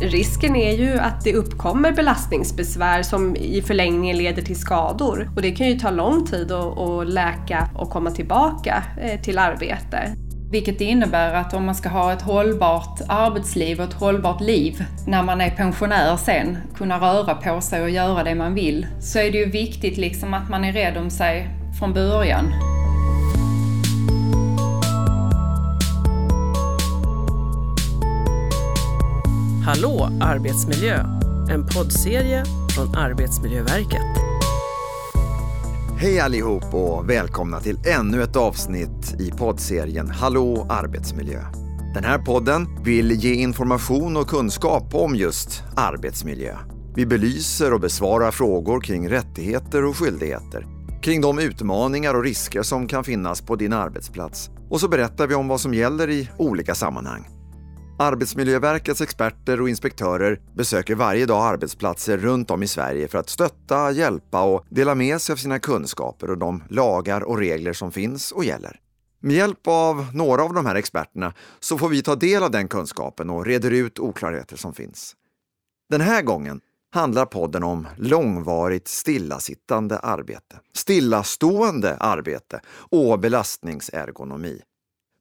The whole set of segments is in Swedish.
Risken är ju att det uppkommer belastningsbesvär som i förlängningen leder till skador. Och det kan ju ta lång tid att, läka och komma tillbaka eh, till arbete. Vilket innebär att om man ska ha ett hållbart arbetsliv och ett hållbart liv när man är pensionär sen, kunna röra på sig och göra det man vill, så är det ju viktigt liksom att man är rädd om sig från början. Hallå arbetsmiljö! En poddserie från Arbetsmiljöverket. Hej allihop och välkomna till ännu ett avsnitt i poddserien Hallå arbetsmiljö. Den här podden vill ge information och kunskap om just arbetsmiljö. Vi belyser och besvarar frågor kring rättigheter och skyldigheter, kring de utmaningar och risker som kan finnas på din arbetsplats och så berättar vi om vad som gäller i olika sammanhang. Arbetsmiljöverkets experter och inspektörer besöker varje dag arbetsplatser runt om i Sverige för att stötta, hjälpa och dela med sig av sina kunskaper och de lagar och regler som finns och gäller. Med hjälp av några av de här experterna så får vi ta del av den kunskapen och reder ut oklarheter som finns. Den här gången handlar podden om långvarigt stillasittande arbete, stillastående arbete och belastningsergonomi.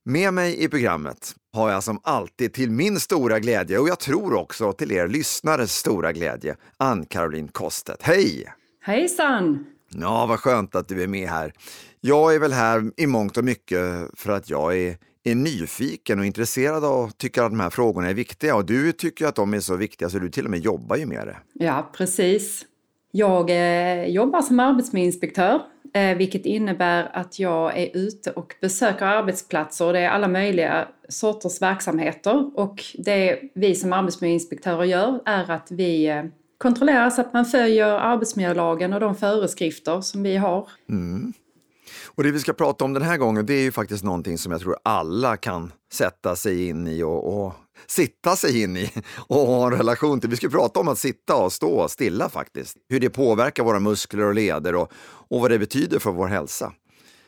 Med mig i programmet har jag som alltid till min stora glädje och jag tror också till er lyssnares stora glädje, Ann-Caroline Kostet. Hej! Hejsan! Ja, vad skönt att du är med här. Jag är väl här i mångt och mycket för att jag är, är nyfiken och intresserad och tycker att de här frågorna är viktiga och du tycker att de är så viktiga så du till och med jobbar ju med det. Ja, precis. Jag eh, jobbar som arbetsmiljöinspektör Eh, vilket innebär att jag är ute och besöker arbetsplatser. Det är alla möjliga sorters verksamheter och det vi som arbetsmiljöinspektörer gör är att vi eh, kontrollerar så att man följer arbetsmiljölagen och de föreskrifter som vi har. Mm. Och det vi ska prata om den här gången det är ju faktiskt någonting som jag tror alla kan sätta sig in i och, och sitta sig in i och ha en relation till. Vi ska prata om att sitta och stå stilla faktiskt. Hur det påverkar våra muskler och leder och, och vad det betyder för vår hälsa.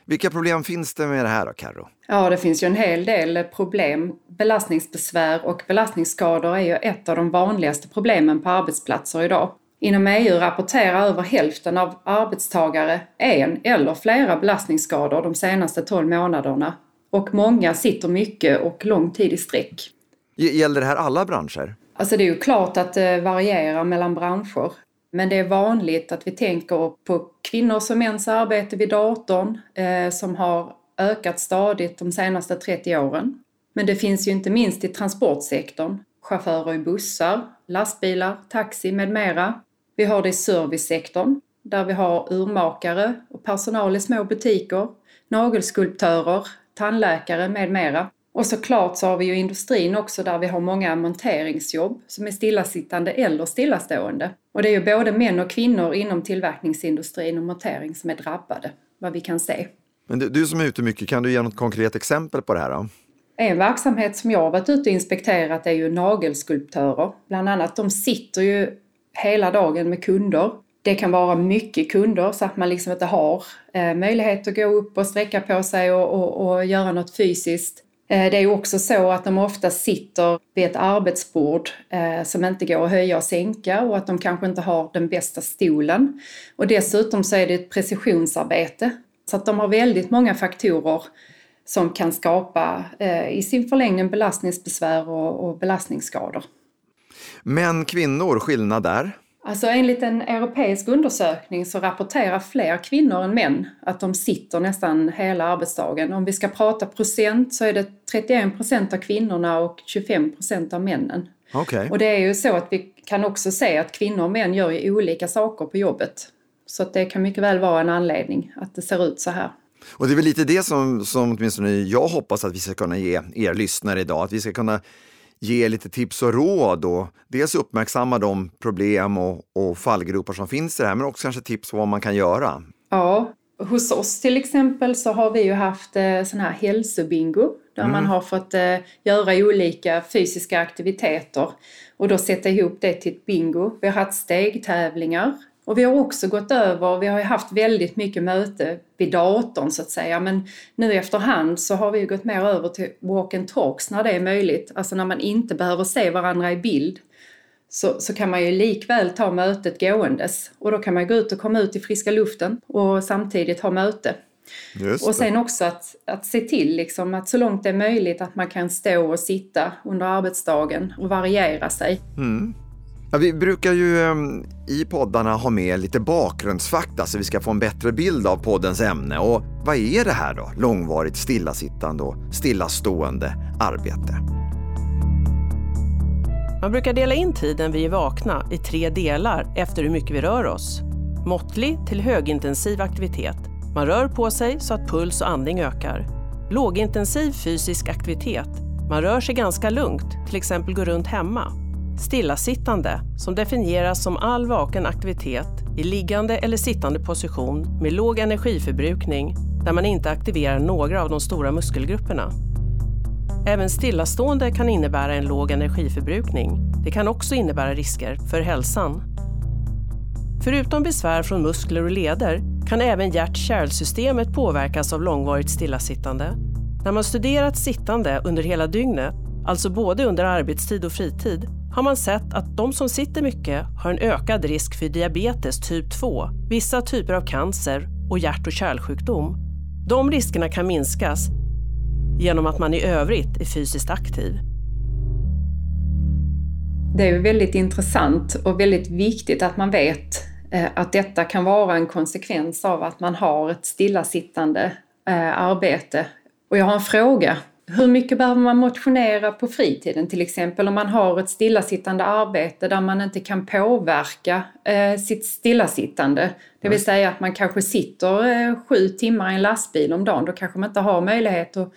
Vilka problem finns det med det här då, Karo? Ja, det finns ju en hel del problem. Belastningsbesvär och belastningsskador är ju ett av de vanligaste problemen på arbetsplatser idag. Inom EU rapporterar över hälften av arbetstagare en eller flera belastningsskador de senaste 12 månaderna och många sitter mycket och lång tid i sträck. Gäller det här alla branscher? Alltså det är ju klart att det varierar mellan branscher. Men det är vanligt att vi tänker på kvinnors och mäns arbete vid datorn eh, som har ökat stadigt de senaste 30 åren. Men det finns ju inte minst i transportsektorn. Chaufförer i bussar, lastbilar, taxi med mera. Vi har det i servicesektorn där vi har urmakare och personal i små butiker, nagelskulptörer, tandläkare med mera. Och såklart så har vi ju industrin också där vi har många monteringsjobb som är stillasittande eller stillastående. Och det är ju både män och kvinnor inom tillverkningsindustrin och montering som är drabbade, vad vi kan se. Men du, du som är ute mycket, kan du ge något konkret exempel på det här? Då? En verksamhet som jag har varit ute och inspekterat är ju nagelskulptörer. Bland annat, de sitter ju hela dagen med kunder. Det kan vara mycket kunder så att man liksom inte har eh, möjlighet att gå upp och sträcka på sig och, och, och göra något fysiskt. Eh, det är också så att de ofta sitter vid ett arbetsbord eh, som inte går att höja och sänka och att de kanske inte har den bästa stolen. Och dessutom så är det ett precisionsarbete. Så att de har väldigt många faktorer som kan skapa eh, i sin förlängning belastningsbesvär och belastningsskador. Män, kvinnor, skillnad där? Alltså enligt en europeisk undersökning så rapporterar fler kvinnor än män att de sitter nästan hela arbetsdagen. Om vi ska prata procent så är det 31 procent av kvinnorna och 25 procent av männen. Okay. Och det är ju så att vi kan också se att kvinnor och män gör ju olika saker på jobbet. Så att det kan mycket väl vara en anledning att det ser ut så här. Och det är väl lite det som, som åtminstone jag hoppas att vi ska kunna ge er lyssnare idag, att vi ska kunna ge lite tips och råd och dels uppmärksamma de problem och, och fallgropar som finns i det här, men också kanske tips på vad man kan göra. Ja, hos oss till exempel så har vi ju haft eh, sån här hälsobingo där mm. man har fått eh, göra olika fysiska aktiviteter och då sätta ihop det till ett bingo. Vi har haft stegtävlingar och vi har också gått över, vi har ju haft väldigt mycket möte vid datorn så att säga, men nu efterhand så har vi gått mer över till walk and talks när det är möjligt, alltså när man inte behöver se varandra i bild. så, så kan man ju likväl ta mötet gåendes. Och då kan man gå ut och komma ut i friska luften och samtidigt ha möte. och sen också att, att se till liksom att så långt det är möjligt att man kan stå och sitta under arbetsdagen och variera sig. Mm. Ja, vi brukar ju ehm, i poddarna ha med lite bakgrundsfakta så vi ska få en bättre bild av poddens ämne. Och vad är det här då? Långvarigt stillasittande och stillastående arbete. Man brukar dela in tiden vi är vakna i tre delar efter hur mycket vi rör oss. Måttlig till högintensiv aktivitet. Man rör på sig så att puls och andning ökar. Lågintensiv fysisk aktivitet. Man rör sig ganska lugnt, till exempel går runt hemma. Stillasittande, som definieras som all vaken aktivitet i liggande eller sittande position med låg energiförbrukning där man inte aktiverar några av de stora muskelgrupperna. Även stillastående kan innebära en låg energiförbrukning. Det kan också innebära risker för hälsan. Förutom besvär från muskler och leder kan även hjärt-kärlsystemet påverkas av långvarigt stillasittande. När man studerat sittande under hela dygnet, alltså både under arbetstid och fritid, har man sett att de som sitter mycket har en ökad risk för diabetes typ 2, vissa typer av cancer och hjärt och kärlsjukdom. De riskerna kan minskas genom att man i övrigt är fysiskt aktiv. Det är väldigt intressant och väldigt viktigt att man vet eh, att detta kan vara en konsekvens av att man har ett stillasittande eh, arbete. Och jag har en fråga. Hur mycket behöver man motionera på fritiden till exempel om man har ett stillasittande arbete där man inte kan påverka eh, sitt stillasittande? Det vill säga att man kanske sitter sju timmar i en lastbil om dagen. Då kanske man inte har möjlighet att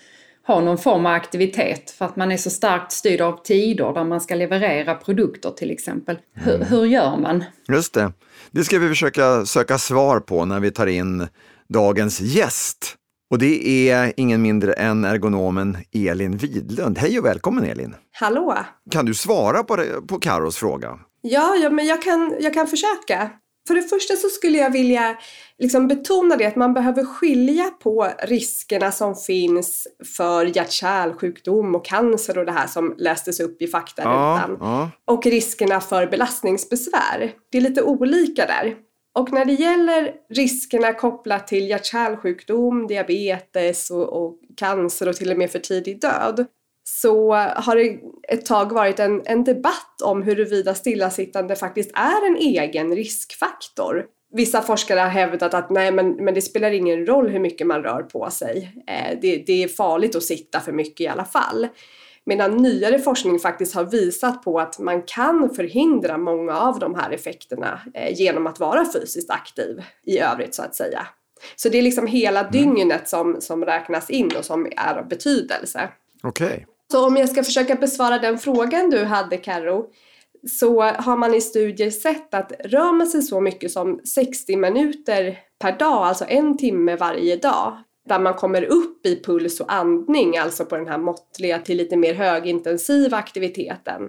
ha någon form av aktivitet för att man är så starkt styrd av tider där man ska leverera produkter till exempel. Hur, mm. hur gör man? Just det. Det ska vi försöka söka svar på när vi tar in dagens gäst. Och det är ingen mindre än ergonomen Elin Widlund. Hej och välkommen Elin! Hallå! Kan du svara på, det, på Karos fråga? Ja, ja men jag kan, jag kan försöka. För det första så skulle jag vilja liksom betona det att man behöver skilja på riskerna som finns för hjärt-kärlsjukdom och cancer och det här som lästes upp i faktarutan. Ja, ja. Och riskerna för belastningsbesvär. Det är lite olika där. Och när det gäller riskerna kopplat till hjärt-kärlsjukdom, diabetes och, och cancer och till och med för tidig död så har det ett tag varit en, en debatt om huruvida stillasittande faktiskt är en egen riskfaktor. Vissa forskare har hävdat att nej men, men det spelar ingen roll hur mycket man rör på sig. Eh, det, det är farligt att sitta för mycket i alla fall. Medan nyare forskning faktiskt har visat på att man kan förhindra många av de här effekterna eh, genom att vara fysiskt aktiv i övrigt så att säga. Så det är liksom hela mm. dygnet som, som räknas in och som är av betydelse. Okej. Okay. Så om jag ska försöka besvara den frågan du hade Karo så har man i studier sett att rör man sig så mycket som 60 minuter per dag, alltså en timme varje dag, där man kommer upp i puls och andning, alltså på den här måttliga till lite mer högintensiva aktiviteten,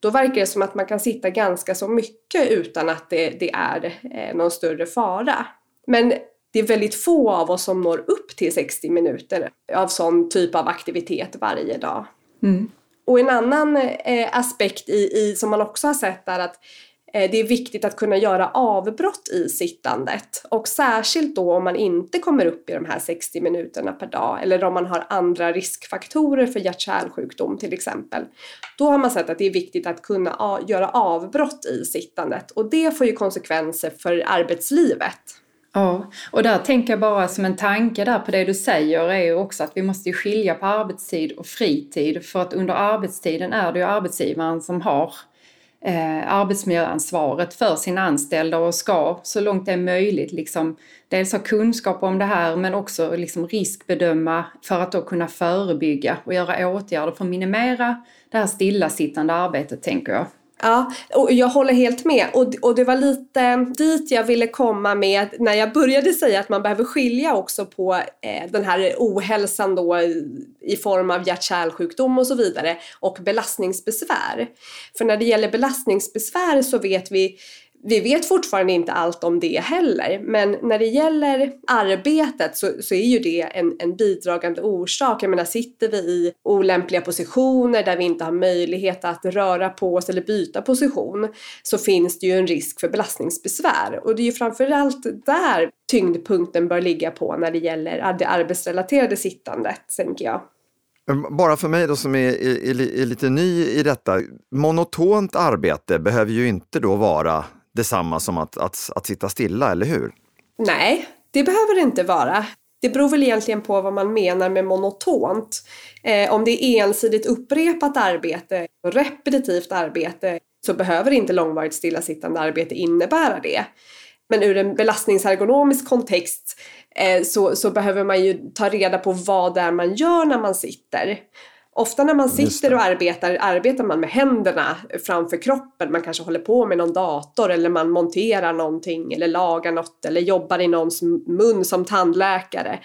då verkar det som att man kan sitta ganska så mycket utan att det, det är eh, någon större fara. Men det är väldigt få av oss som når upp till 60 minuter av sån typ av aktivitet varje dag. Mm. Och en annan eh, aspekt i, i, som man också har sett är att Eh, det är viktigt att kunna göra avbrott i sittandet och särskilt då om man inte kommer upp i de här 60 minuterna per dag eller om man har andra riskfaktorer för hjärt-kärlsjukdom till exempel. Då har man sett att det är viktigt att kunna göra avbrott i sittandet och det får ju konsekvenser för arbetslivet. Ja, och där tänker jag bara som en tanke där på det du säger är ju också att vi måste skilja på arbetstid och fritid för att under arbetstiden är det ju arbetsgivaren som har eh, arbetsmiljöansvaret för sina anställda och ska så långt det är möjligt liksom dels ha kunskap om det här men också liksom riskbedöma för att då kunna förebygga och göra åtgärder för att minimera det här stillasittande arbetet tänker jag. Ja, och jag håller helt med. Och, och det var lite dit jag ville komma med när jag började säga att man behöver skilja också på eh, den här ohälsan då i form av hjärt-kärlsjukdom och så vidare och belastningsbesvär. För när det gäller belastningsbesvär så vet vi vi vet fortfarande inte allt om det heller, men när det gäller arbetet så, så är ju det en, en bidragande orsak. Jag menar, sitter vi i olämpliga positioner där vi inte har möjlighet att röra på oss eller byta position så finns det ju en risk för belastningsbesvär. Och det är ju framförallt där tyngdpunkten bör ligga på när det gäller det arbetsrelaterade sittandet, tänker jag. Bara för mig då som är, är, är, lite ny i detta, monotont arbete behöver ju inte då vara detsamma som att, att, att sitta stilla, eller hur? Nej, det behöver det inte vara. Det beror väl egentligen på vad man menar med monotont. Eh, om det är ensidigt upprepat arbete och repetitivt arbete så behöver inte långvarigt stillasittande arbete innebära det. Men ur en belastningsergonomisk kontext eh, så, så behöver man ju ta reda på vad det är man gör när man sitter. Ofta när man sitter och arbetar, arbetar man med händerna framför kroppen. Man kanske håller på med någon dator eller man monterar någonting eller lagar något eller jobbar i någons mun som tandläkare.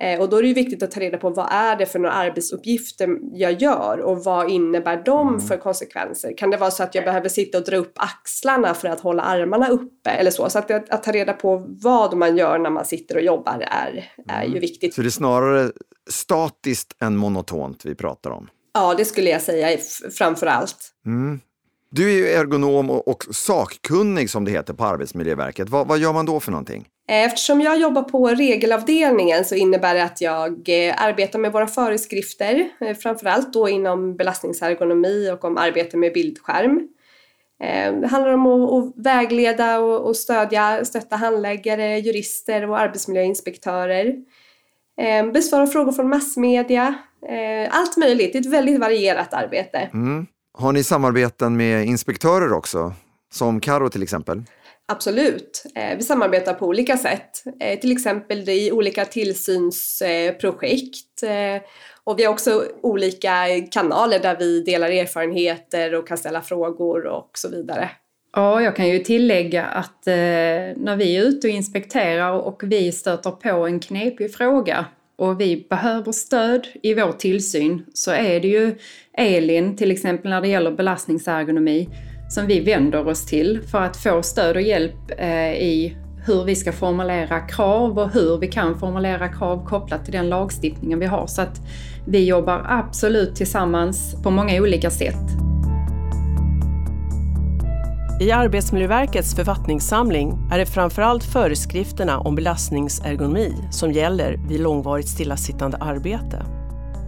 Eh, och då är det ju viktigt att ta reda på vad är det för några arbetsuppgifter jag gör och vad innebär de mm. för konsekvenser? Kan det vara så att jag behöver sitta och dra upp axlarna för att hålla armarna uppe eller så? Så att, att, ta reda på vad man gör när man sitter och jobbar är, är ju mm. viktigt. Så det är snarare statiskt än monotont vi pratar om? Ja, det skulle jag säga framför allt. Mm. Du är ju ergonom och sakkunnig som det heter på Arbetsmiljöverket. Vad, vad, gör man då för någonting? Eftersom jag jobbar på regelavdelningen så innebär det att jag eh, arbetar med våra föreskrifter, eh, framförallt då inom belastningsergonomi och om arbete med bildskärm. Eh, det handlar om att vägleda och stödja, stötta handläggare, jurister och arbetsmiljöinspektörer. Besvara frågor från massmedia, allt möjligt. Det är ett väldigt varierat arbete. Mm. Har ni samarbeten med inspektörer också? Som Karo till exempel? Absolut. Eh, vi samarbetar på olika sätt. Eh, till exempel i olika tillsynsprojekt. Eh, och vi har också olika kanaler där vi delar erfarenheter och kan ställa frågor och så vidare. Ja, jag kan ju tillägga att eh, när vi är ute och inspekterar och vi stöter på en knepig fråga och vi behöver stöd i vår tillsyn så är det ju Elin, till exempel när det gäller belastningsergonomi, som vi vänder oss till för att få stöd och hjälp eh, i hur vi ska formulera krav och hur vi kan formulera krav kopplat till den lagstiftningen vi har. Så att vi jobbar absolut tillsammans på många olika sätt. I Arbetsmiljöverkets författningssamling är det framförallt föreskrifterna om belastningsergonomi som gäller vid långvarigt stillasittande arbete.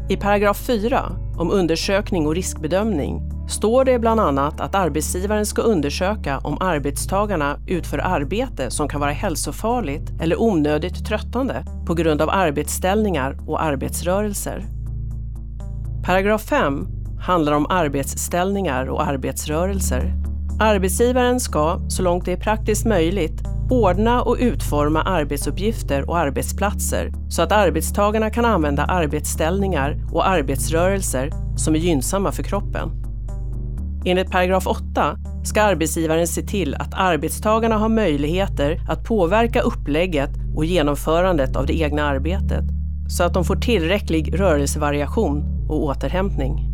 I paragraf 4 om undersökning och riskbedömning står det bland annat att arbetsgivaren ska undersöka om arbetstagarna utför arbete som kan vara hälsofarligt eller onödigt tröttande på grund av arbetsställningar och arbetsrörelser. Paragraf 5 handlar om arbetsställningar och arbetsrörelser. Arbetsgivaren ska, så långt det är praktiskt möjligt, ordna och utforma arbetsuppgifter och arbetsplatser så att arbetstagarna kan använda arbetsställningar och arbetsrörelser som är gynnsamma för kroppen. Enligt paragraf 8 ska arbetsgivaren se till att arbetstagarna har möjligheter att påverka upplägget och genomförandet av det egna arbetet så att de får tillräcklig rörelsevariation och återhämtning.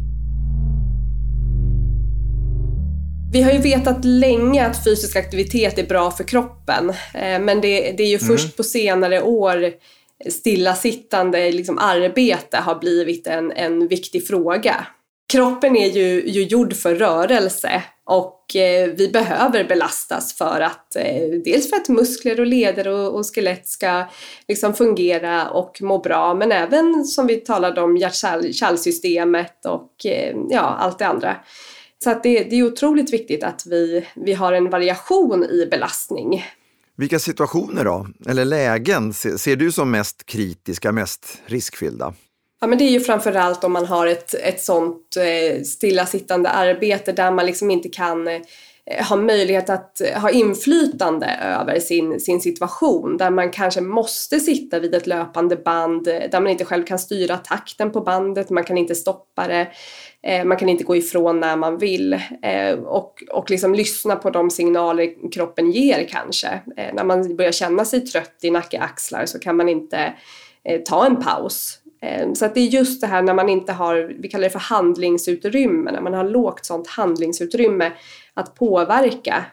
Vi har ju vetat länge att fysisk aktivitet är bra för kroppen, eh, men det, det är ju mm. först på senare år stillasittande liksom arbete har blivit en, en viktig fråga. Kroppen är ju, ju gjord för rörelse och eh, vi behöver belastas för att eh, dels för att muskler och leder och, och skelett ska liksom fungera och må bra men även som vi talade om hjärt-kärlsystemet och eh, ja, allt det andra. Så att det, det är otroligt viktigt att vi, vi har en variation i belastning. Vilka situationer då, eller lägen, ser du som mest kritiska, mest riskfyllda? Ja, men det är ju framförallt om man har ett, ett sånt eh, stillasittande arbete där man liksom inte kan eh, ha möjlighet att ha inflytande över sin, sin situation. Där man kanske måste sitta vid ett löpande band, där man inte själv kan styra takten på bandet, man kan inte stoppa det. Eh, man kan inte gå ifrån när man vill eh, och, och liksom lyssna på de signaler kroppen ger kanske. Eh, när man börjar känna sig trött i nacke axlar så kan man inte ta en paus. Så att det är just det här när man inte har, vi kallar det för handlingsutrymme, när man har lågt sånt handlingsutrymme att påverka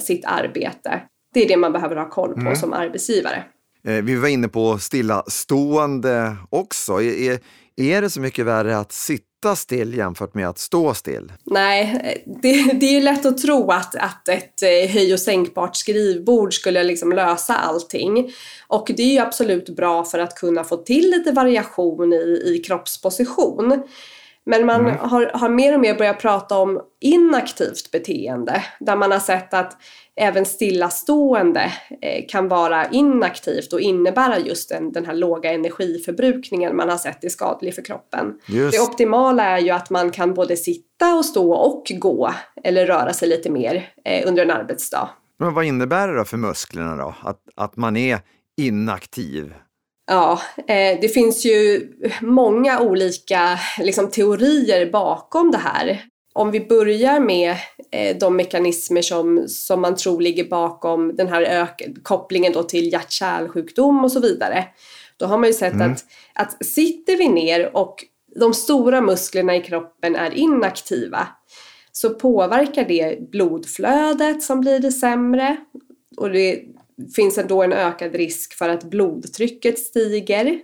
sitt arbete. Det är det man behöver ha koll på Mm. som arbetsgivare. Vi var inne på stillastående också. Är, är det så mycket värre att sitta still jämfört med att stå still? Nej, det, det är lätt att tro att, att ett eh, höj och sänkbart skrivbord skulle liksom lösa allting. Och det är ju absolut bra för att kunna få till lite variation i, i kroppsposition. Men man har, har mer och mer börjat prata om inaktivt beteende där man har sett att även stillastående eh, kan vara inaktivt och innebära just den, den här låga energiförbrukningen man har sett är skadlig för kroppen. Just. Det optimala är ju att man kan både sitta och stå och gå eller röra sig lite mer eh, under en arbetsdag. Men vad innebär det då för musklerna då? Att, att man är inaktiv? Ja, eh, det finns ju många olika liksom, teorier bakom det här. Om vi börjar med eh, de mekanismer som, som man tror ligger bakom den här ök- kopplingen då till hjärt-kärlsjukdom och så vidare. Då har man ju sett att, att sitter vi ner och de stora musklerna i kroppen är inaktiva så påverkar det blodflödet som blir det sämre och det finns då en ökad risk för att blodtrycket stiger.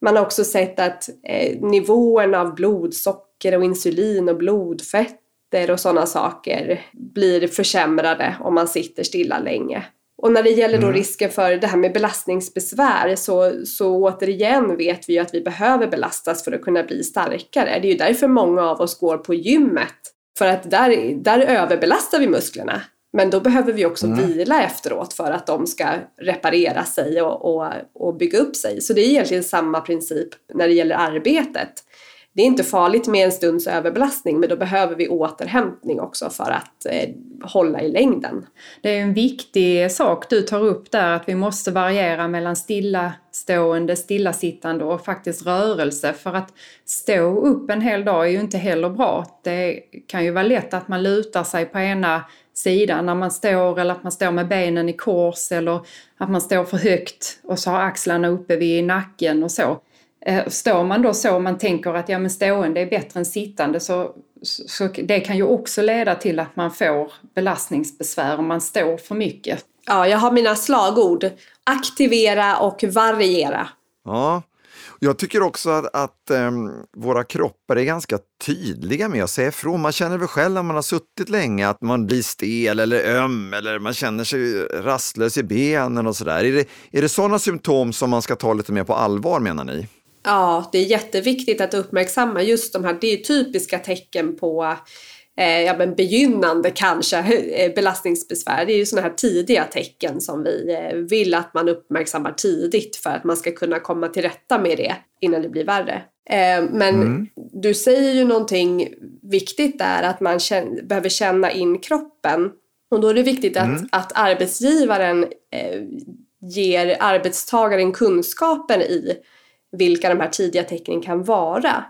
Man har också sett att eh, nivåerna av blodsocker och insulin och blodfetter och sådana saker blir försämrade om man sitter stilla länge. Och när det gäller då risken för det här med belastningsbesvär så, så återigen vet vi ju att vi behöver belastas för att kunna bli starkare. Det är ju därför många av oss går på gymmet. För att där, där överbelastar vi musklerna. Men då behöver vi också vila efteråt för att de ska reparera sig och, och, och bygga upp sig. Så det är egentligen samma princip när det gäller arbetet. Det är inte farligt med en stunds överbelastning men då behöver vi återhämtning också för att eh, hålla i längden. Det är en viktig sak du tar upp där, att vi måste variera mellan stillastående, stillasittande och faktiskt rörelse. För att stå upp en hel dag är ju inte heller bra. Det kan ju vara lätt att man lutar sig på ena sidan när man står eller att man står med benen i kors eller att man står för högt och så har axlarna uppe vid nacken och så. Eh, Står man då så och man tänker att ja, men stående är bättre än sittande så, så det kan ju också leda till att man får belastningsbesvär om man står för mycket. Ja, jag har mina slagord. Aktivera och variera. Ja, jag tycker också att, att ehm, våra kroppar är ganska tydliga med att säga ifrån. Man känner väl själv när man har suttit länge att man blir stel eller öm eller man känner sig rastlös i benen och sådär. Är det, är det sådana symptom som man ska ta lite mer på allvar menar ni? Ja, det är jätteviktigt att uppmärksamma just de här, det är typiska tecken på eh, ja, men begynnande kanske eh, belastningsbesvär. Det är ju sådana här tidiga tecken som vi eh, vill att man uppmärksammar tidigt för att man ska kunna komma till rätta med det innan det blir värre. Eh, men du säger ju någonting viktigt där, att man känn- behöver känna in kroppen. Och då är det viktigt att, att arbetsgivaren eh, ger arbetstagaren kunskapen i vilka de här tidiga tecknen kan vara.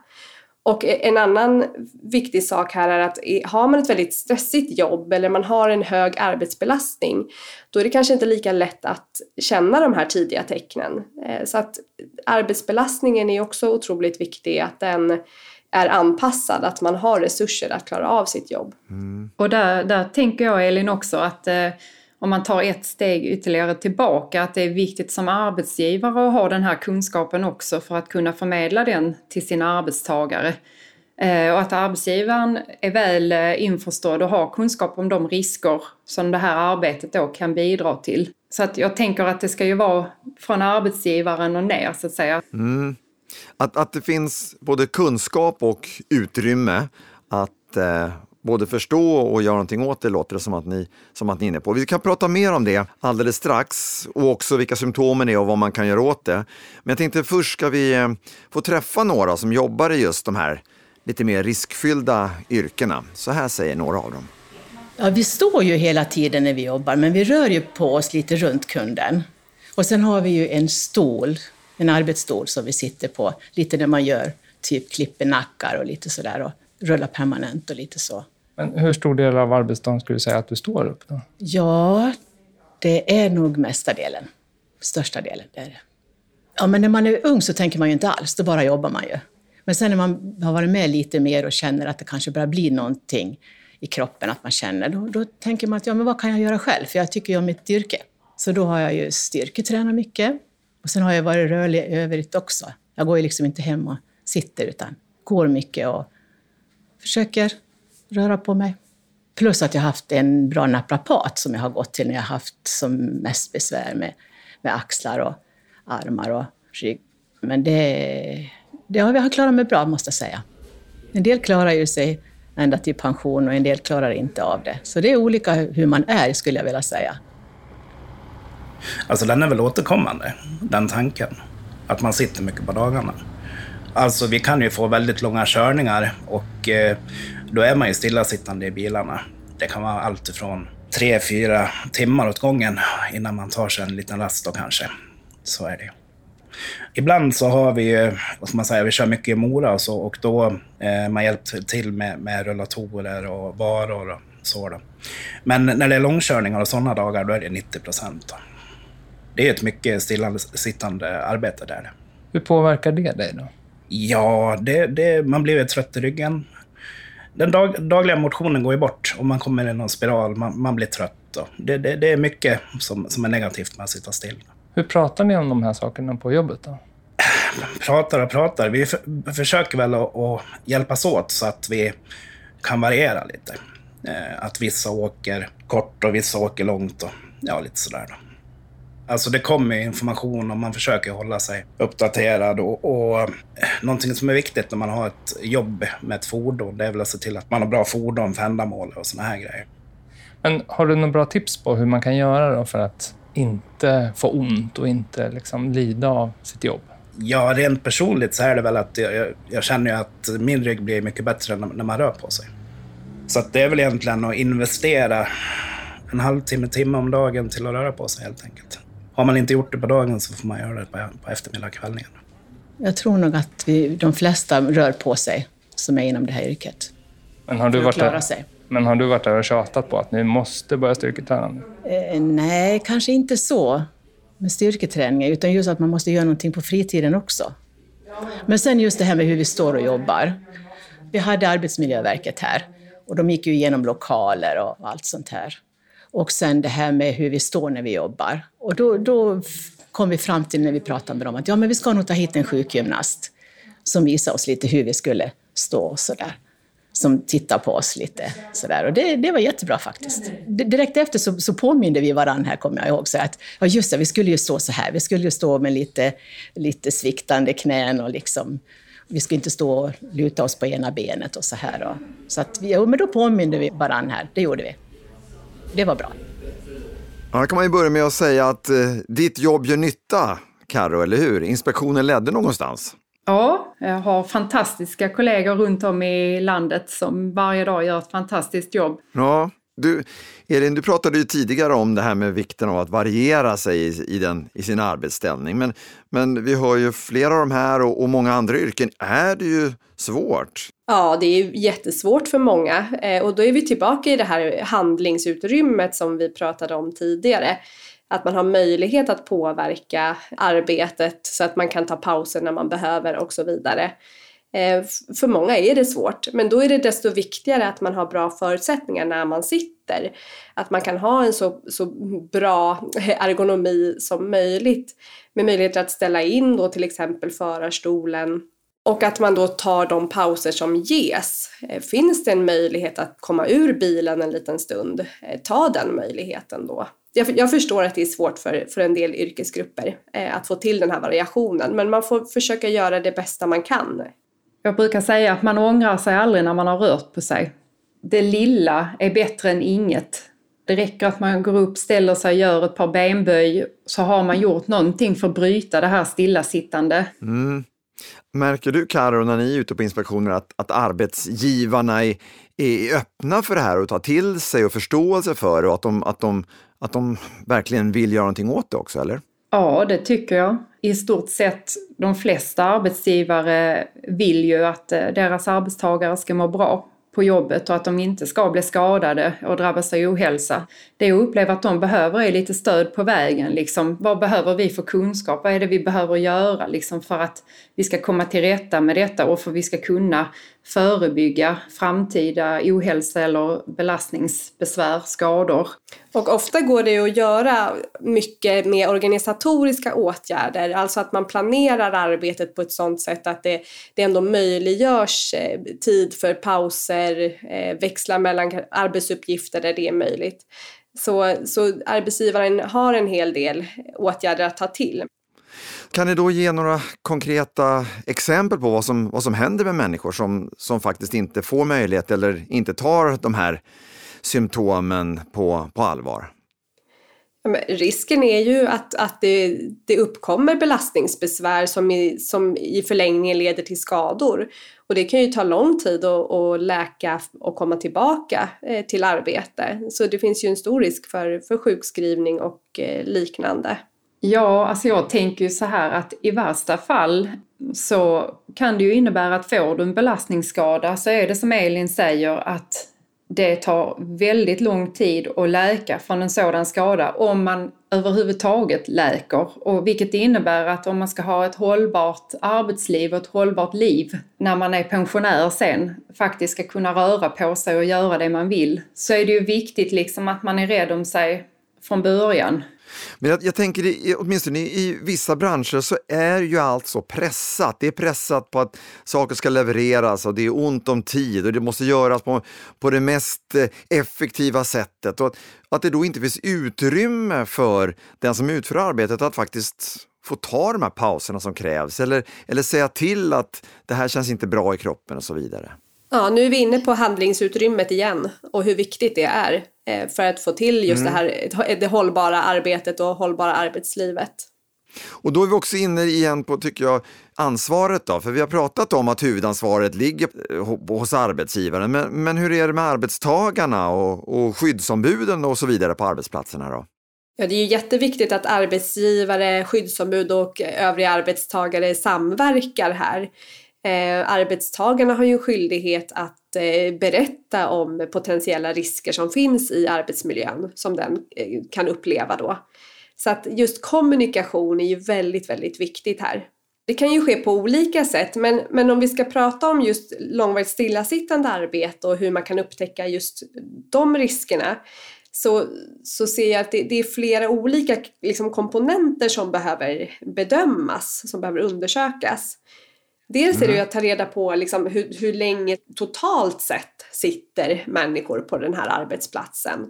Och en annan viktig sak här är att har man ett väldigt stressigt jobb eller man har en hög arbetsbelastning då är det kanske inte lika lätt att känna de här tidiga tecknen. Eh, Så att arbetsbelastningen är också otroligt viktig, att den är anpassad, att man har resurser att klara av sitt jobb. Och där, där tänker jag Elin också att eh, om man tar ett steg ytterligare tillbaka att det är viktigt som arbetsgivare att ha den här kunskapen också för att kunna förmedla den till sina arbetstagare. Eh, och att arbetsgivaren är väl eh, införstådd och har kunskap om de risker som det här arbetet då kan bidra till. Så att jag tänker att det ska ju vara från arbetsgivaren och ner så att säga. Mm. Att, att det finns både kunskap och utrymme att eh, både förstå och göra någonting åt det låter det som att, ni, som att ni är inne på. Vi kan prata mer om det alldeles strax och också vilka symptomen är och vad man kan göra åt det. Men jag tänkte först ska vi eh, få träffa några som jobbar i just de här lite mer riskfyllda yrkena. Så här säger några av dem. Ja, vi står ju hela tiden när vi jobbar, men vi rör ju på oss lite runt kunden. Och sen har vi ju en stol, en arbetsstol som vi sitter på, lite när man gör typ klipper nackar och lite sådär och rullar permanent och lite så. Men hur stor del av arbetsdagen skulle du säga att du står upp? Då? Ja, det är nog mesta delen. Största delen, det är det. Ja, men när man är ung så tänker man ju inte alls, då bara jobbar man ju. Men sen när man har varit med lite mer och känner att det kanske börjar bli någonting i kroppen, att man känner. Då, då tänker man att ja, men vad kan jag göra själv? För jag tycker ju om mitt yrke. Så då har jag ju styrketränat mycket. Och sen har jag varit rörlig i övrigt också. Jag går ju liksom inte hem och sitter utan går mycket och försöker röra på mig. Plus att jag har haft en bra naprapat som jag har gått till när jag har haft som mest besvär med, med axlar och armar och rygg. Men det, det har jag klarat mig bra, måste jag säga. En del klarar ju sig ända till pension och en del klarar inte av det. Så det är olika hur man är, skulle jag vilja säga. Alltså den är väl återkommande, den tanken. Att man sitter mycket på dagarna. Alltså vi kan ju få väldigt långa körningar och eh, då är man ju stillasittande i bilarna. Det kan vara allt ifrån tre, fyra timmar åt gången innan man tar sig en liten rast då kanske. Så är det Ibland så har vi ju, vad ska man säga, vi kör mycket i Mora och så och då eh, man hjälpt till med, med rullatorer och varor och så då. Men när det är långkörningar och sådana dagar då är det 90 procent. Det är ett mycket stillasittande arbete där. Hur påverkar det dig då? Ja, det, det, man blir trött i ryggen. Den dag, dagliga motionen går ju bort och man kommer i någon spiral, man, man blir trött. Det, det, det, är mycket som, som är negativt med att sitta still. Hur pratar ni om de här sakerna på jobbet då? Pratar och pratar. Vi för, försöker väl att, att hjälpas åt så att vi kan variera lite. Eh, att vissa åker kort och vissa åker långt och ja, lite sådär. Då. Alltså det kommer information och man försöker hålla sig uppdaterad. Och, och eh, någonting som är viktigt när man har ett jobb med ett fordon, det är väl att se till att man har bra fordon för ändamål och såna här grejer. Men har du några bra tips på hur man kan göra för att inte få ont och inte liksom lida av sitt jobb? Ja, rent personligt så är det väl att jag, jag känner att min rygg blir mycket bättre när, när man rör på sig. Så det är väl egentligen att investera en halvtimme, timme om dagen till att röra på sig helt enkelt. Har man inte gjort det på dagen så får man göra det på, på eftermiddag. Jag tror nog att vi, de flesta rör på sig som är inom det här yrket. Men har du varit där, sig. Men har du varit där och tjatat på att ni måste börja styrketräna nu? Eh, nej, kanske inte så med styrketräning, utan just att man måste göra någonting på fritiden också. Men sen just det här med hur vi står och jobbar. Vi hade Arbetsmiljöverket här och de gick ju igenom lokaler och allt sånt här. Och sen det här med hur vi står när vi jobbar. Och då, då kom vi fram till när vi pratade med dem att ja, men vi ska nog ta hit en sjukgymnast som visar oss lite hur vi skulle stå och sådär som tittar på oss lite sådär. Och det, det var jättebra faktiskt. Direkt efter så, så påminde vi varandra här, kommer jag ihåg, så att ja just det, vi skulle ju stå så här. Vi skulle ju stå med lite, lite sviktande knän och liksom vi skulle inte stå och luta oss på ena benet och så här. Och, så att vi, ja, men då påminde vi varandra här, det gjorde vi. Det var bra. Ja, kan man ju börja med att säga att eh, ditt jobb gör nytta, Karo, eller hur? Inspektionen ledde någonstans. Ja, jag har fantastiska kollegor runt om i landet som varje dag gör ett fantastiskt jobb. Ja, du, Elin, du pratade ju tidigare om det här med vikten av att variera sig i, i, den, i sin arbetsställning. Men, men vi har ju flera av de här och, och många andra yrken är det ju svårt. Ja, det är jättesvårt för många eh, och då är vi tillbaka i det här handlingsutrymmet som vi pratade om tidigare att man har möjlighet att påverka arbetet så att man kan ta pauser när man behöver och så vidare. Eh, för många är det svårt, men då är det desto viktigare att man har bra förutsättningar när man sitter. Att man kan ha en så, så bra eh, ergonomi som möjligt med möjligheter att ställa in då till exempel förarstolen och att man då tar de pauser som ges. Eh, finns det en möjlighet att komma ur bilen en liten stund, ta den möjligheten då jag, jag, förstår att det är svårt för, för en del yrkesgrupper eh, att få till den här variationen men man får försöka göra det bästa man kan. Jag brukar säga att man ångrar sig aldrig när man har rört på sig. Det lilla är bättre än inget. Det räcker att man går upp, ställer sig, gör ett par benböj så har man gjort någonting för att bryta det här stillasittande. Mm. Märker du Karo när ni är ute på inspektioner att, att arbetsgivarna är, är öppna för det här och tar till sig och förståelse för det och att de, att de att de verkligen vill göra någonting åt det också, eller? Ja, det tycker jag. I stort sett de flesta arbetsgivare vill ju att eh, deras arbetstagare ska må bra på jobbet och att de inte ska bli skadade och drabbas av ohälsa. Det jag upplever att de behöver är lite stöd på vägen. Liksom, vad behöver vi för kunskap? Vad är det vi behöver göra liksom, för att vi ska komma till rätta med detta och för att vi ska kunna förebygga framtida ohälsa eller belastningsbesvär, skador. Och ofta går det att göra mycket med organisatoriska åtgärder, alltså att man planerar arbetet på ett sådant sätt att det, det ändå möjliggörs eh, tid för pauser, eh, växla mellan arbetsuppgifter där det är möjligt. Så, så arbetsgivaren har en hel del åtgärder att ta till. Kan ni då ge några konkreta exempel på vad som, vad som händer med människor som, som faktiskt inte får möjlighet eller inte tar de här symptomen på, på allvar? Risken är ju att, att det, det uppkommer belastningsbesvär som i, som i förlängningen leder till skador. Och det kan ju ta lång tid att, att läka och komma tillbaka eh, till arbete. Så det finns ju en stor risk för, för sjukskrivning och eh, liknande. Ja, alltså jag tänker ju så här att i värsta fall så kan det ju innebära att får du en belastningsskada så är det som Elin säger att det tar väldigt lång tid att läka från en sådan skada om man överhuvudtaget läker. Och vilket innebär att om man ska ha ett hållbart arbetsliv och ett hållbart liv när man är pensionär sen, faktiskt ska kunna röra på sig och göra det man vill, så är det ju viktigt liksom att man är rädd om sig från början. Men jag, jag tänker, i, åtminstone i vissa branscher så är ju allt så pressat. Det är pressat på att saker ska levereras och det är ont om tid och det måste göras på, på det mest eh, effektiva sättet. Och att, att det då inte finns utrymme för den som utför arbetet att faktiskt få ta de här pauserna som krävs eller, eller säga till att det här känns inte bra i kroppen och så vidare. Ja, nu är vi inne på handlingsutrymmet igen och hur viktigt det är eh, för att få till just mm. det här det hållbara arbetet och hållbara arbetslivet. Och då är vi också inne igen på, tycker jag, ansvaret då, för vi har pratat om att huvudansvaret ligger hos arbetsgivaren, men, men hur är det med arbetstagarna och, och skyddsombuden och så vidare på arbetsplatserna då? Ja, det är ju jätteviktigt att arbetsgivare, skyddsombud och övriga arbetstagare samverkar här. Eh, arbetstagarna har ju en skyldighet att eh, berätta om potentiella risker som finns i arbetsmiljön som den eh, kan uppleva då. Så att just kommunikation är ju väldigt, väldigt viktigt här. Det kan ju ske på olika sätt men, men om vi ska prata om just långvarigt stillasittande arbete och hur man kan upptäcka just de riskerna så, så ser jag att det, det är flera olika liksom, komponenter som behöver bedömas, som behöver undersökas. Dels är det ju mm. att ta reda på liksom hur, hur länge totalt sett sitter människor på den här arbetsplatsen.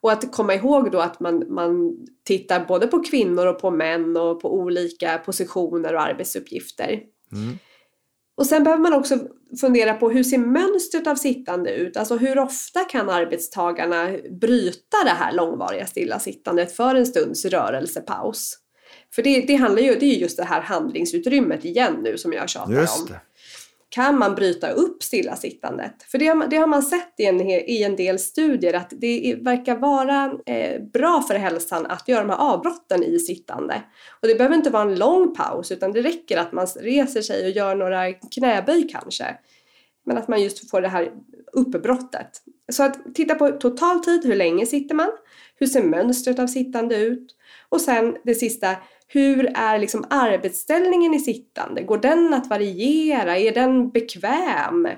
Och att komma ihåg då att man, man tittar både på kvinnor och på män och på olika positioner och arbetsuppgifter. Mm. Och sen behöver man också fundera på hur ser mönstret av sittande ut? Alltså hur ofta kan arbetstagarna bryta det här långvariga stillasittandet för en stunds rörelsepaus? För det, det handlar ju, det är just det här handlingsutrymmet igen nu som jag tjatar om. Kan man bryta upp stillasittandet? För det har, det har man sett i en, i en del studier att det verkar vara eh, bra för hälsan att göra de här avbrotten i sittande. Och det behöver inte vara en lång paus utan det räcker att man reser sig och gör några knäböj kanske. Men att man just får det här uppbrottet. Så att titta på totaltid, hur länge sitter man? Hur ser mönstret av sittande ut? Och sen det sista, hur är liksom arbetsställningen i sittande? Går den att variera? Är den bekväm?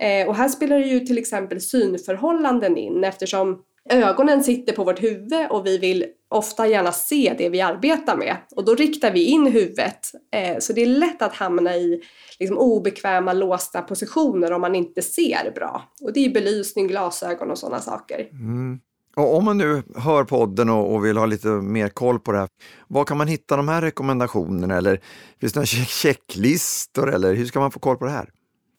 Eh, och här spelar ju till exempel synförhållanden in eftersom ögonen sitter på vårt huvud och vi vill ofta gärna se det vi arbetar med. Och då riktar vi in huvudet. Eh, så det är lätt att hamna i liksom, obekväma låsta positioner om man inte ser bra. Och det är belysning, glasögon och sådana saker. Mm. Och om man nu hör podden och, och, vill ha lite mer koll på det här, var kan man hitta de här rekommendationerna eller finns det några checklistor eller hur ska man få koll på det här?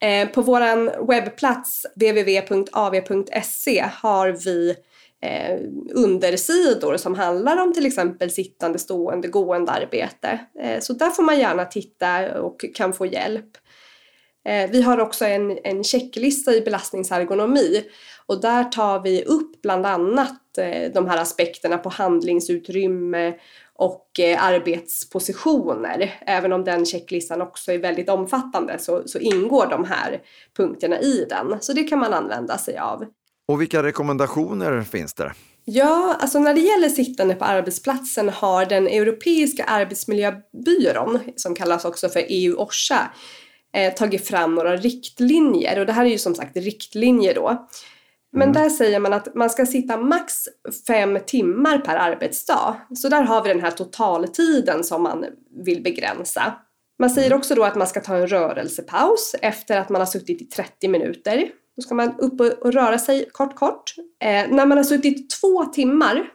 Eh, på vår webbplats www.av.se har vi eh, undersidor som handlar om till exempel sittande, stående, gående arbete. Eh, så där får man gärna titta och kan få hjälp. Eh, vi har också en, en checklista i belastningsergonomi och där tar vi upp bland annat eh, de här aspekterna på handlingsutrymme och eh, arbetspositioner. Även om den checklistan också är väldigt omfattande så, så ingår de här punkterna i den. Så det kan man använda sig av. Och vilka rekommendationer finns det? Ja, alltså när det gäller sittande på arbetsplatsen har den Europeiska arbetsmiljöbyrån, som kallas också för EU-OSHA, eh, tagit fram några riktlinjer och det här är ju som sagt riktlinjer då. Men där säger man att man ska sitta max fem timmar per arbetsdag. Så där har vi den här totaltiden som man vill begränsa. Man säger också då att man ska ta en rörelsepaus efter att man har suttit i 30 minuter. Då ska man upp och röra sig kort kort. Eh, när man har suttit två timmar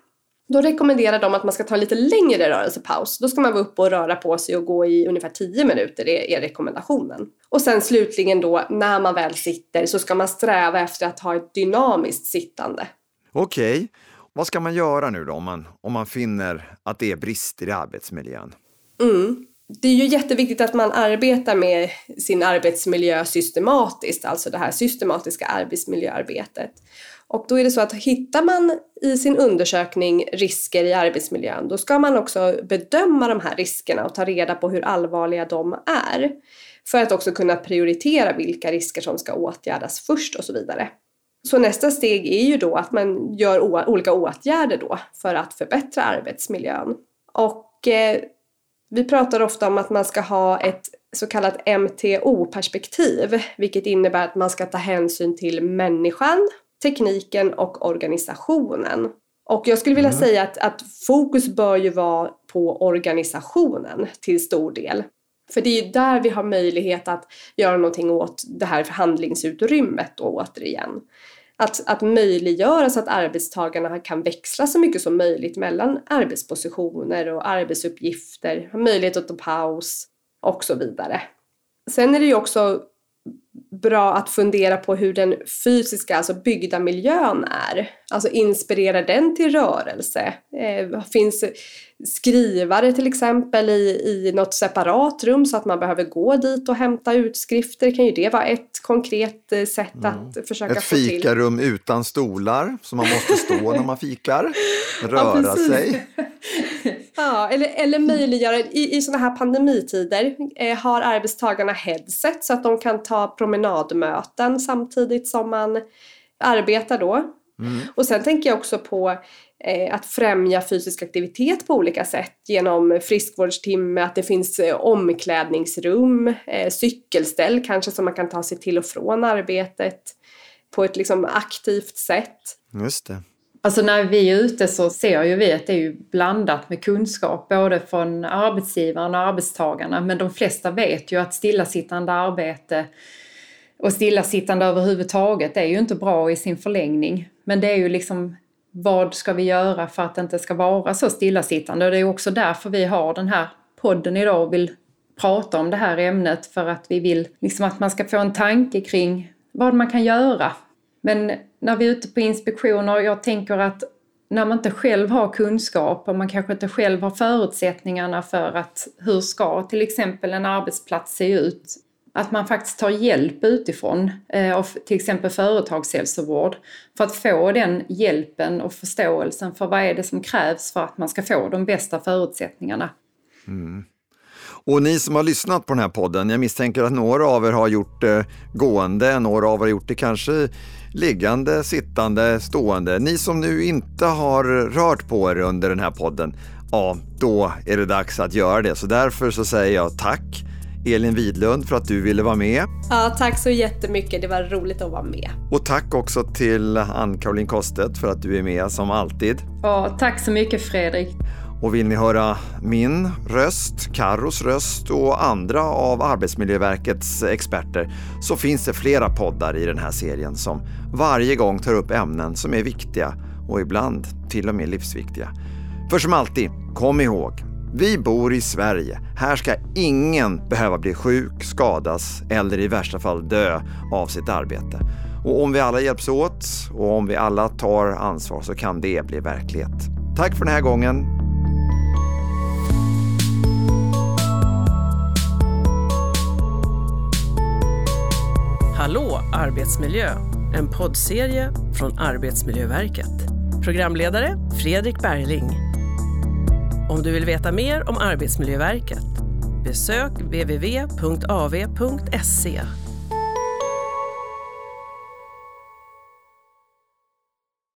då rekommenderar de att man ska ta en lite längre rörelsepaus. Då ska man vara uppe och röra på sig och gå i ungefär 10 minuter, det är rekommendationen. Och sen slutligen då, när man väl sitter så ska man sträva efter att ha ett dynamiskt sittande. Okej, okay. vad ska man göra nu då om man, om man finner att det är brister i arbetsmiljön? Mm. Det är ju jätteviktigt att man arbetar med sin arbetsmiljö systematiskt, alltså det här systematiska arbetsmiljöarbetet. Och då är det så att hittar man i sin undersökning risker i arbetsmiljön, då ska man också bedöma de här riskerna och ta reda på hur allvarliga de är. För att också kunna prioritera vilka risker som ska åtgärdas först och så vidare. Så nästa steg är ju då att man gör olika åtgärder då för att förbättra arbetsmiljön. Och eh, vi pratar ofta om att man ska ha ett så kallat MTO-perspektiv, vilket innebär att man ska ta hänsyn till människan, tekniken och organisationen. Och jag skulle vilja mm. säga att, att fokus bör ju vara på organisationen till stor del. För det är ju där vi har möjlighet att göra någonting åt det här förhandlingsutrymmet då återigen. Att, att möjliggöra så att arbetstagarna kan växla så mycket som möjligt mellan arbetspositioner och arbetsuppgifter, möjlighet att ta paus och så vidare. Sen är det ju också bra att fundera på hur den fysiska, alltså byggda miljön är. Alltså inspirerar den till rörelse? Eh, finns skrivare till exempel i, i något separat rum så att man behöver gå dit och hämta utskrifter? Kan ju det vara ett konkret eh, sätt mm. att försöka ett få till? Ett fikarum utan stolar, så man måste stå när man fikar, röra ja, sig. Ja, eller, eller möjliggöra, i, i sådana här pandemitider eh, har arbetstagarna headset så att de kan ta promenadmöten samtidigt som man arbetar då. Mm. Och sen tänker jag också på eh, att främja fysisk aktivitet på olika sätt genom friskvårdstimme, att det finns eh, omklädningsrum, eh, cykelställ kanske som man kan ta sig till och från arbetet på ett liksom aktivt sätt. Just det. Alltså när vi är ute så ser ju vi att det är ju blandat med kunskap både från arbetsgivaren och arbetstagarna men de flesta vet ju att stillasittande arbete och stillasittande överhuvudtaget är ju inte bra i sin förlängning. Men det är ju liksom vad ska vi göra för att det inte ska vara så stillasittande? Och det är också därför vi har den här podden idag och vill prata om det här ämnet för att vi vill liksom att man ska få en tanke kring vad man kan göra. Men när vi är ute på inspektioner, jag tänker att när man inte själv har kunskap och man kanske inte själv har förutsättningarna för att hur ska till exempel en arbetsplats se ut att man faktiskt tar hjälp utifrån eh, av till exempel företagshälsovård för att få den hjälpen och förståelsen för vad är det som krävs för att man ska få de bästa förutsättningarna. Mm. Och ni som har lyssnat på den här podden, jag misstänker att några av er har gjort det gående, några av er har gjort det kanske liggande, sittande, stående. Ni som nu inte har rört på er under den här podden, ja, då är det dags att göra det. Så därför så säger jag tack Elin Widlund för att du ville vara med. Ja, tack så jättemycket. Det var roligt att vara med. Och tack också till Ann-Caroline Kostet för att du är med som alltid. Ja, tack så mycket Fredrik. Och vill ni höra min röst, Karros röst och andra av Arbetsmiljöverkets experter så finns det flera poddar i den här serien som varje gång tar upp ämnen som är viktiga och ibland till och med livsviktiga. För som alltid, kom ihåg, vi bor i Sverige. Här ska ingen behöva bli sjuk, skadas eller i värsta fall dö av sitt arbete. Och om vi alla hjälps åt och om vi alla tar ansvar så kan det bli verklighet. Tack för den här gången. Hallå arbetsmiljö! En poddserie från Arbetsmiljöverket. Programledare Fredrik Bergling. Om du vill veta mer om Arbetsmiljöverket besök www.av.se